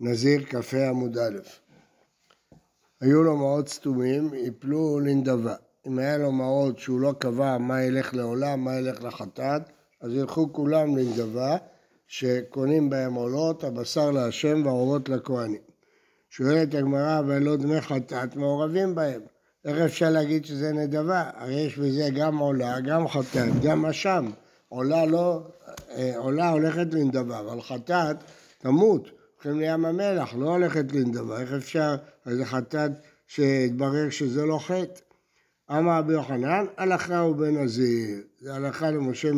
נזיר כ"ה עמוד א'. היו לו מעות סתומים, יפלו לנדבה. אם היה לו מעות שהוא לא קבע מה ילך לעולם, מה ילך לחטאת, אז ילכו כולם לנדבה, שקונים בהם עולות, הבשר להשם והעולות לכהנים. שואלת הגמרא, אבל לא דמי חטאת מעורבים בהם. איך אפשר להגיד שזה נדבה? הרי יש בזה גם עולה, גם חטאת, גם אשם. עולה לא, אה, עולה הולכת לנדבה, אבל חטאת תמות. הולכים לים המלח, לא הולכת לנדבה, איך אפשר, איזה חטאת שהתברר שזה לא חטא. אמר רבי יוחנן, הלכה הוא בנזיר. זה הלכה למשה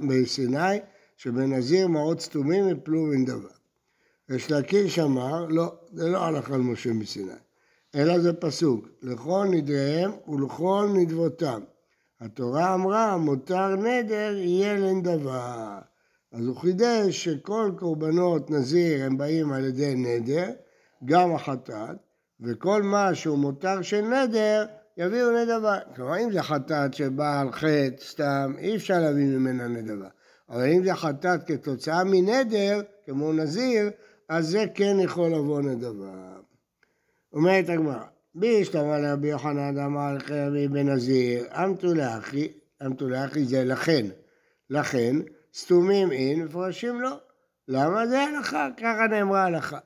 מסיני, שבנזיר מעות סתומים יפלו. יש לקיש אמר, לא, זה לא הלכה למשה מסיני, אלא זה פסוק, לכל נדריהם ולכל נדבותם. התורה אמרה, מותר נדר יהיה לנדבה. אז הוא חידש שכל קורבנות נזיר הם באים על ידי נדר, גם החטאת, וכל מה שהוא מותר של נדר, יביאו נדבה. כלומר, אם זה חטאת שבאה על חטא סתם, אי אפשר להביא ממנה נדבה. אבל אם זה חטאת כתוצאה מנדר, כמו נזיר, אז זה כן יכול לבוא נדבה. אומרת הגמרא, בישתמא לרבי יוחנן אמר לחייבי בנזיר, אמתו לאחי, אמתו לאחי זה לכן, לכן סתומים אין, מפרשים לא. למה זה הלכה? ככה נאמרה הלכה.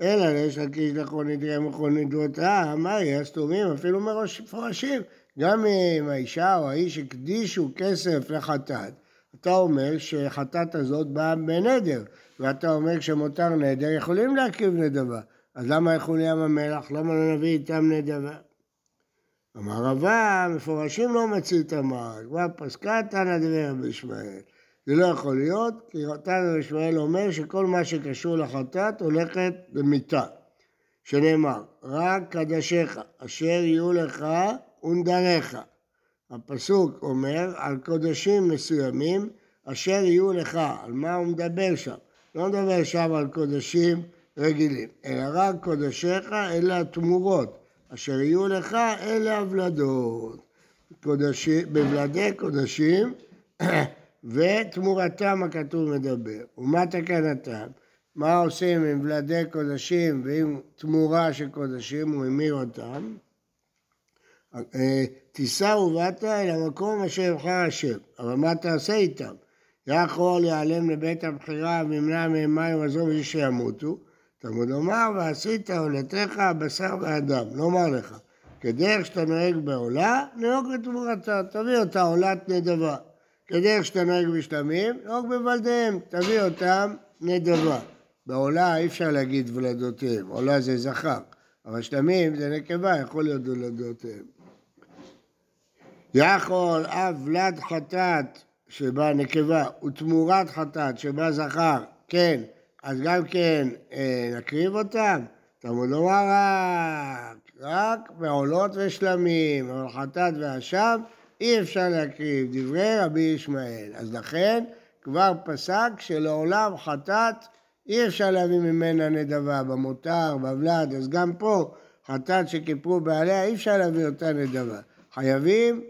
אלא יש לקיש לכל נדרי וכל נדרותה, מה יהיה הסתומים אפילו מפרשים. גם אם האישה או האיש הקדישו כסף לחטאת, אתה אומר שחטאת הזאת באה בנדר, ואתה אומר שמותר נדר, יכולים להקריב נדבה. אז למה ילכו לים המלח? למה לא נביא איתם נדבה? אמר רבה, מפורשים לא מציא את המעל, כבר פסקה תנא דבר בישמעאל. זה לא יכול להיות, כי תנא ישמעאל אומר שכל מה שקשור לחטאת הולכת במיתה. שנאמר, רק קדשיך אשר יהיו לך ונדריך. הפסוק אומר על קודשים מסוימים אשר יהיו לך, על מה הוא מדבר שם? לא מדבר שם על קודשים רגילים, אלא רק קודשיך אלה התמורות, אשר יהיו לך אלה הוולדות. קודשים, בוולדי קודשים ותמורתם הכתוב מדבר. ומה תקנתם? מה עושים עם ולדי קודשים ועם תמורה של קודשים, הוא המיר אותם? אה, תישא ובאת אל המקום אשר יבחר השם, אבל מה תעשה איתם? יכול להיעלם לבית הבחירה וימנע מהם מים ועזוב בשביל שימותו. תלמוד לומר, ועשית עולתך בשר ואדם, לומר לך, כדרך שאתה נוהג בעולה, נהוג בתמורתה, תביא אותה עולת נדבה. כדרך שאתה נוהג בשלמים, נהוג בוולדיהם, תביא אותם נדבה. בעולה אי אפשר להגיד ולדותיהם, עולה זה זכר, אבל שלמים זה נקבה, יכול להיות ולדותיהם. יכול אף ולד חטאת שבה נקבה ותמורת חטאת שבה זכר, כן, אז גם כן אה, נקריב אותם? תלמוד לומר רק, רק בעולות ושלמים, אבל חטאת ואשם אי אפשר להקריב, דברי רבי ישמעאל. אז לכן כבר פסק שלעולם חטאת אי אפשר להביא ממנה נדבה במותר, בבלד, אז גם פה חטאת שכיפרו בעליה אי אפשר להביא אותה נדבה. חייבים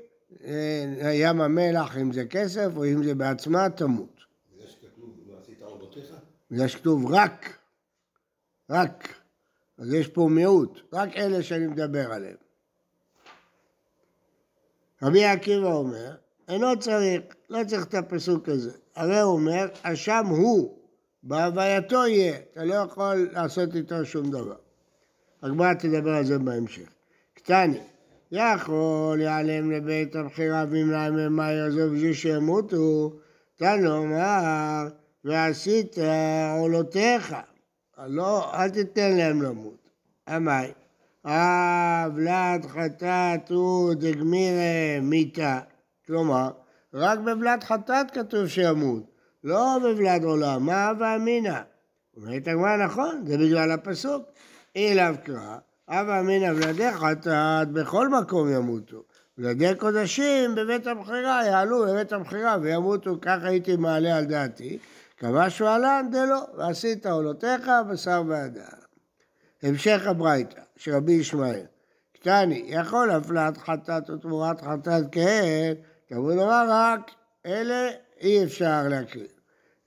אה, ים המלח אם זה כסף או אם זה בעצמה תמות. זה שכתוב? זה רק, רק. אז יש פה מיעוט, רק אלה שאני מדבר עליהם. רבי עקיבא אומר, אינו צריך, לא צריך את הפסוק הזה. הרי הוא אומר, אשם הוא, בהווייתו יהיה, אתה לא יכול לעשות איתו שום דבר. הגמרא תדבר על זה בהמשך. קטני, יכול להיעלם לבית הבחירה וימנע מהם מה יעזוב בשביל שימותו, תנו אמר, ועשית עולותיך, לא, אל תיתן להם למות. אמי, הבלת חטאת הוא דגמירה מיתה, כלומר, רק בבלת חטאת כתוב שימות, לא בבלת עולם, מה ואמינא? אומרת הגמרא נכון, זה בגלל הפסוק, אליו קרא, הווה אמינא ולדי חטאת בכל מקום ימותו. ולדי קודשים בבית הבחירה יעלו בבית הבחירה וימותו, כך הייתי מעלה על דעתי. קבע שואלן דלא, ועשית עולותיך בשר ואדם. המשך הברייתא. של רבי ישמעאל. קטני, יכול הפלת חטאת ותמורת חטאת כן, תבוא לומר רק, אלה אי אפשר להקריב.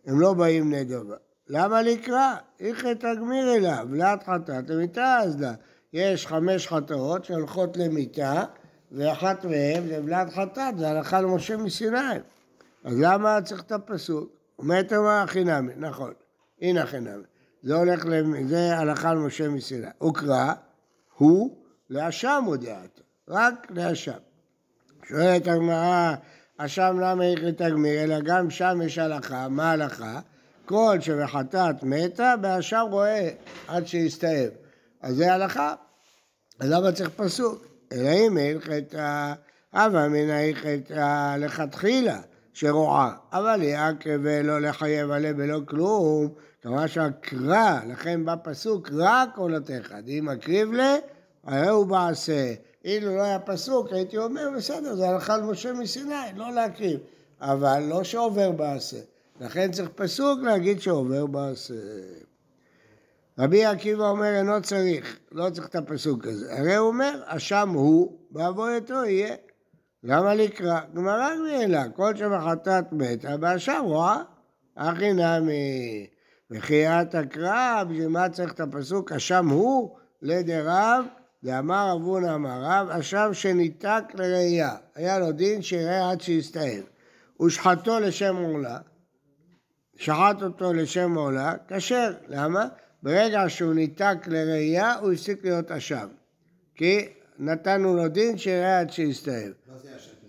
הם לא באים נדבה. למה לקרא? איכא תגמיר אליו, לאט חטאת למיתה אז לה. יש חמש חטאות שהולכות למיתה, ואחת מהן זה בלעד חטאת, זה הלכה למשה מסיני. אז למה צריך את הפסוק? אומרת מה חינמי, נכון, הנה חינמי. זה הולך, זה הלכה למשה מסיני. וקרא, הוא לאשם הודיעת, רק לאשם. שואלת הגמרא, אשם למה איך לתגמיר, אלא גם שם יש הלכה, מה ההלכה? כל שבחטאת מתה, באשם רואה עד שיסתאב. אז זה הלכה, אז למה צריך פסוק? אלא אם הלכת הווה מן ההלכת לכתחילה שרועה, אבל יעקב ולא לחייב עליה ולא כלום, כמובן שהקרא, לכן בא פסוק רק עולתך, אם מקריב לה, הרי הוא בעשה. אילו לא היה פסוק, הייתי אומר, בסדר, זה הלכה למשה מסיני, לא להקריב, אבל לא שעובר בעשה. לכן צריך פסוק להגיד שעובר בעשה. רבי עקיבא אומר, אינו צריך, לא צריך את הפסוק הזה. הרי הוא אומר, אשם הוא, בעבודתו יהיה. למה לקרא? גמרא גמילה, כל שבחטאת מתה, באשם רואה, הכי נמי. וחיית הקרא, בשביל מה צריך את הפסוק, אשם הוא, לדרב, ואמר אבונה אמר רב, אשם שניתק לראייה. היה לו דין שיראה עד שיסתיים. ושחטו לשם עולה, שחט אותו לשם עולה, כשר. למה? ברגע שהוא ניתק לראייה, הוא הפסיק להיות אשם. כי נתנו לו דין שיראה עד שיסתיים. מה זה השם?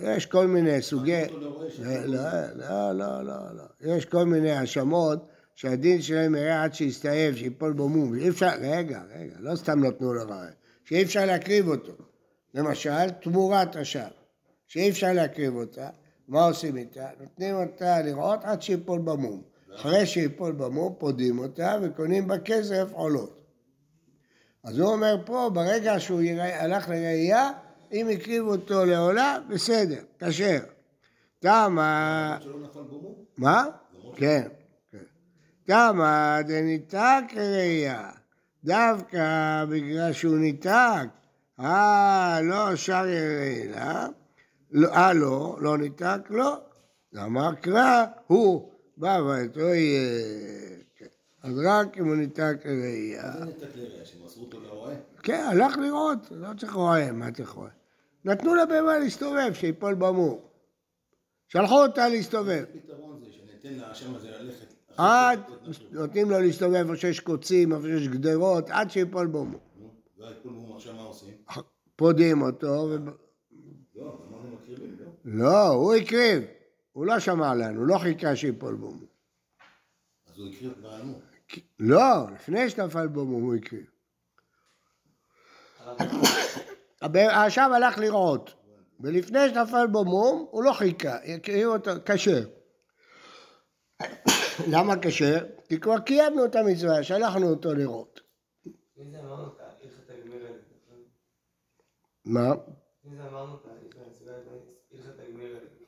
יש כל מיני סוגי... אותו לא. לא, לא, לא, לא, לא. יש כל מיני האשמות שהדין שלהם ירעה עד שיסתאב, שיפול בו מום. אי אפשר, רגע, רגע, לא סתם נתנו לו רעיון. שאי אפשר להקריב אותו. למשל, תמורת אשם. שאי אפשר להקריב אותה, מה עושים איתה? נותנים אותה לרעות עד שיפול בה מום. אחרי שיפול בה מום, פודים אותה וקונים בה קיץ עולות. אז הוא אומר פה, ברגע שהוא ירעה, הלך לרעייה, אם הקריבו אותו לעולה, בסדר, כשר. תמה... מה? כן, כן. תמה דניתק לראייה. דווקא בגלל שהוא ניתק, אה, לא שר יראילה, לא, אה, לא, לא ניתק, לא. אמר קרא, הוא בא ואתו יהיה. אז רק אם הוא ניתק לראייה. מה זה ניתק לראייה? שמסרו אותו לרועה? כן, הלך לראות, לא צריך רועה, מה צריך רועה? נתנו לבהמה להסתובב, שיפול במור. שלחו אותה להסתובב. עד, נותנים לו להסתובב איפה שיש קוצים, איפה שיש גדרות, עד שיפול במור. עושים? פודים אותו. לא, אמרנו מקריבים, לא? לא, הוא הקריב. הוא לא שמע לנו, הוא לא חיכה שיפול במור. אז הוא הקריב בעלמו. לא, לפני שנפל במור הוא הקריב. עכשיו הלך לראות, ולפני שנפל בו מום, הוא לא חיכה, הקריב אותו כשר. למה כשר? כי כבר קיימנו את המצווה, שלחנו אותו לראות. הגמיר האלה, מה?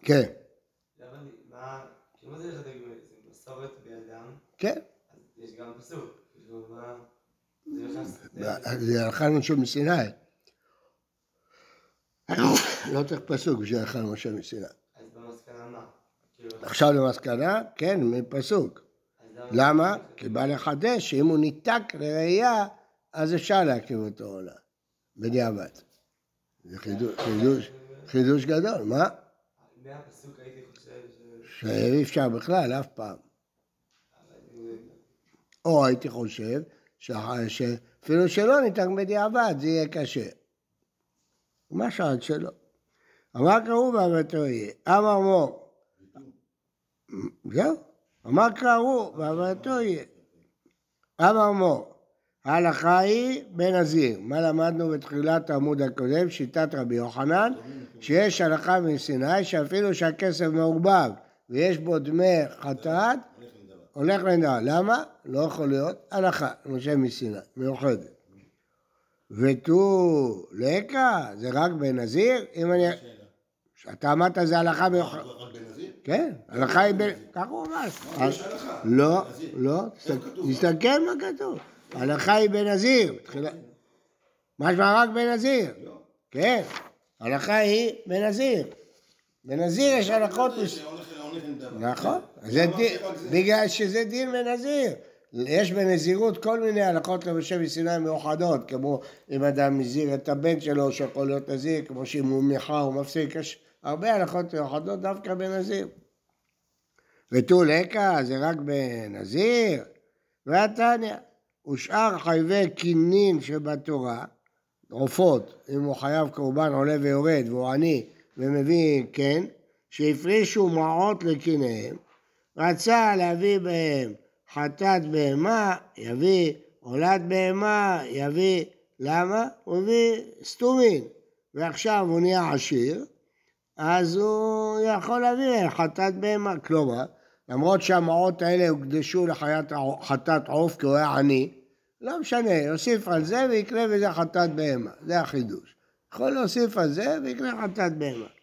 כן, למה, מה, כאילו מה זה הלכת הגמיר האלה? זה מסורת בידם, כן. אז יש גם פסוק, כאילו מה, זה הלכה למשה מסיני. לא צריך פסוק בשביל הלכה למשה מסיני. אז במסקנה מה? כאילו, עכשיו למסקנה, כן, מפסוק. למה? כי בא לחדש שאם הוא ניתק לראייה, אז אפשר להקים אותו עולה. בדיעבד. זה חידוש, חידוש, גדול, מה? מהפסוק הייתי חושב. שאי אפשר בכלל, אף פעם. או הייתי חושב שאפילו שלא ניתק בדיעבד, זה יהיה קשה. מה שעד שלא. אמר קראו ואהבתו יהיה. אמר מור. זהו. אמר קראו ואהבתו יהיה. אמר מור. ההלכה היא בנזיר. מה למדנו בתחילת העמוד הקודם? שיטת רבי יוחנן, שיש הלכה מסיני שאפילו שהכסף מעורבב ויש בו דמי חטאת, הולך לנדע. למה? לא יכול להיות. הלכה, משה מסיני, מיוחדת. ותו לקה, זה רק בנזיר? אם אני... אתה אמרת זה הלכה מיוחדת. רק בנזיר? כן, הלכה היא ב... כך הוא אמר. לא, הלכה. לא. לא? תסתכל מה כתוב. ההלכה היא בנזיר. משמע רק בנזיר. לא. כן, ההלכה היא בנזיר. בנזיר יש הלכות... נכון, זה. בגלל שזה דין בנזיר. יש בנזירות כל מיני הלכות למשה מסיני מיוחדות, כמו אם אדם מזיר את הבן שלו שיכול להיות נזיר, כמו שאם הוא מיכה הוא מפסיק, יש הרבה הלכות מיוחדות דווקא בנזיר. ותו לקה זה רק בנזיר, והתניא, ושאר חייבי קינין שבתורה, עופות, אם הוא חייב קורבן עולה ויורד והוא עני ומביא כן, שהפרישו מעות לקיניהם, רצה להביא בהם חטאת בהמה, יביא עולת בהמה, יביא, למה? הוא הביא סתומין, ועכשיו הוא נהיה עשיר, אז הוא יכול להביא חטאת בהמה, כלומר, למרות שהמעות האלה הוקדשו לחיית חטאת עוף כי הוא היה עני, לא משנה, יוסיף על זה ויקנה בזה חטאת בהמה, זה החידוש. יכול להוסיף על זה ויקנה חטאת בהמה.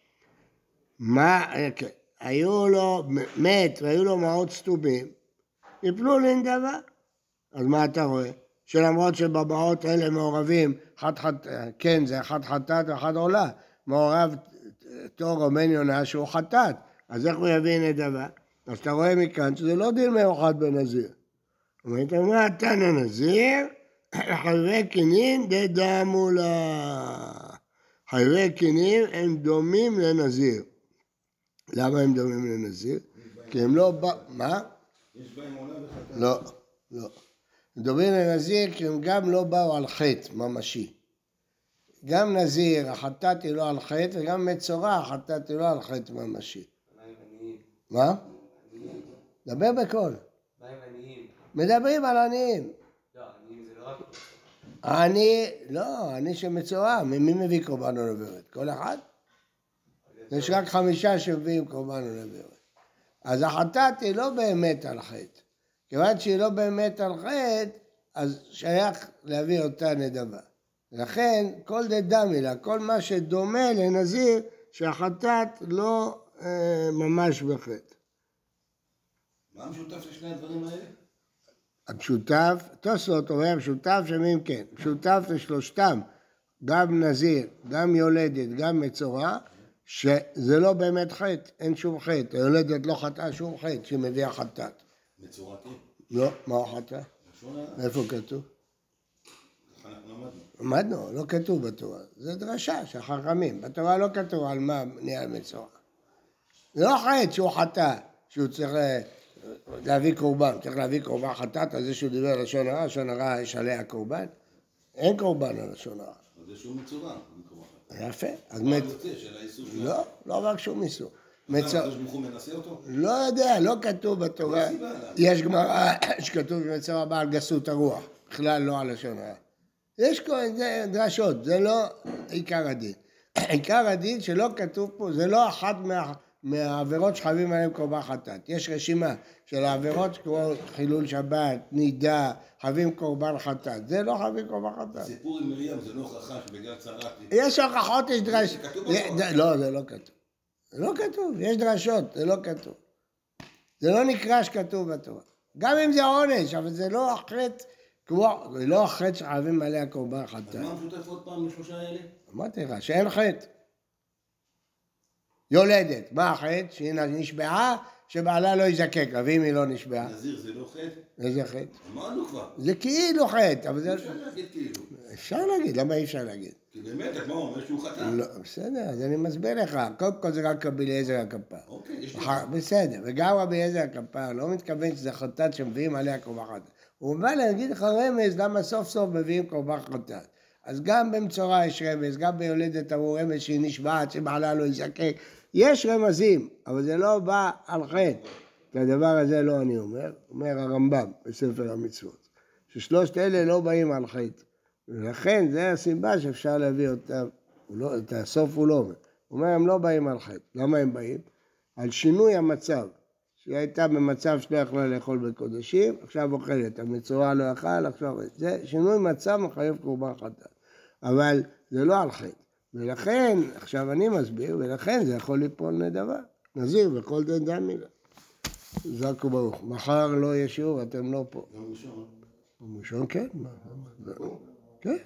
מה, כן, היו לו, מת והיו לו מעות סתומים, יפלו לנדבה. אז מה אתה רואה? שלמרות שבמעות האלה מעורבים, אחד חט... כן, זה אחד חטאת ואחד עולה, מעורב תור או בן יונה שהוא חטאת, אז איך הוא יביא נדבה? אז אתה רואה מכאן שזה לא דין מיוחד בנזיר. אומרת, מה תנא נזיר? חייבי קינין דדמו לה. חייבי קינין הם דומים לנזיר. למה הם דומים לנזיר? כי הם לא. מה? יש בהם עולה וחטאת. לא, לא. דומים לנזיר כי הם גם לא באו על חטא ממשי. גם נזיר, החטאת היא לא על חטא, וגם מצורע, החטאת היא לא על חטא ממשי. מה. דבר בקול. מדברים על עניים. לא, עניים זה לא רק... אני, לא, אני שמצורע, מי מביא קורבן ויורד? כל אחד? יש רק חמישה שמביאים קורבן עולה ויורד. אז החטאת היא לא באמת על חטא. כיוון שהיא לא באמת על חטא, אז שייך להביא אותה נדבה. לכן, כל דדמי לה, כל מה שדומה לנזיר, שהחטאת לא אה, ממש בחטא. מה המשותף לשני הדברים האלה? המשותף, תוספות אומר המשותף שמים כן, משותף לשלושתם, גם נזיר, גם יולדת, גם מצורע, שזה לא באמת חטא, אין שום חטא, היולדת לא חטאה שום חטא שהיא מביאה חטאת. מצורע כן. לא, מה הוא חטא? איפה כתוב? למדנו. לא כתוב בתורה, זה דרשה של חכמים, בתורה לא כתוב על מה נהיה מצורע. זה לא חטא שהוא חטא, שהוא צריך אה, להביא קורבן, צריך להביא קורבן חטאת על זה שהוא דיבר לשון הרע, לשון הרע יש עליה קורבן? אין קורבן על לשון הרע. אז זה שום מצורע. יפה, אז של... לא, לא רק שום איסור. לא יודע, לא כתוב בתורה? יש גמרא שכתוב שמצורע בא על גסות הרוח, בכלל לא על לשון הרע. יש דרשות, זה לא עיקר הדין. עיקר הדין שלא כתוב פה, זה לא אחת מה, מהעבירות שחייבים עליהן קורבן חטאת. יש רשימה של העבירות כמו חילול שבת, נידה, חייבים קורבן חטאת. זה לא חייבים קורבן חטאת. הסיפור עם מרים זה לא הוכחה שבגלל צרת... יש הוכחות, יש דרש... לא, זה לא כתוב. זה לא כתוב, יש דרשות, זה לא כתוב. זה לא נקרא שכתוב בתורה. גם אם זה עונש, אבל זה לא החטא, כמו, זה לא החטא שחייבים עליה קורבן אז חטאת. מה המשותף עוד פעם לשלושה האלה? אמרתי לך, שאין חטא. יולדת, מה החטא? שהיא נשבעה, שבעלה לא יזקק לה, ואם היא לא נשבעה, נזיר זה לא חטא? איזה חטא? אמרנו כבר. זה כאילו חטא, אבל זה... אפשר להגיד כאילו. אפשר להגיד, למה אי אפשר להגיד? כי באמת, הגמרא אומר שהוא חטא. לא, בסדר, אז אני מסביר לך, קודם כל זה רק רבי אליעזר הכפר. אוקיי, יש. אחר- בסדר, וגם רבי אליעזר הכפר לא מתכוון שזה חטאת שמביאים עליה קורבן חטאת. הוא בא להגיד לך רמז למה סוף סוף מביאים קורבן חטאת. אז גם במצורע יש רמז, גם ביולדת אמרו רמז שהיא נשבעת, שבעלה לא יזקק. יש רמזים, אבל זה לא בא על חטא. את הדבר הזה לא אני אומר, אומר הרמב"ם בספר המצוות. ששלושת אלה לא באים על חטא. ולכן זה הסיבה שאפשר להביא אותם, לא, את הסוף הוא לא אומר. הוא אומר הם לא באים על חטא. למה הם באים? על שינוי המצב. שהיא הייתה במצב שלא יכלה לאכול בקודשים, עכשיו אוכלת, המצורע לא אכל, עכשיו... זה שינוי מצב מחייב קורבן חטאת. אבל זה לא על חטא. ולכן, עכשיו אני מסביר, ולכן זה יכול ליפול נדבה. נזיר וכל דין דן מילה. זק וברוך. מחר לא יהיה שיעור, אתם לא פה. יום ראשון. יום ראשון כן. מה? כן.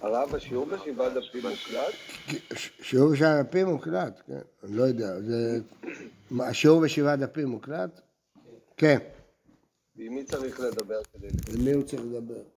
הרב, השיעור בשבעה דפים מוקלט? שיעור בשבעה דפים מוקלט, כן, אני לא יודע, השיעור בשבעה דפים מוקלט? כן, ועם מי צריך לדבר כדי... למי הוא צריך לדבר?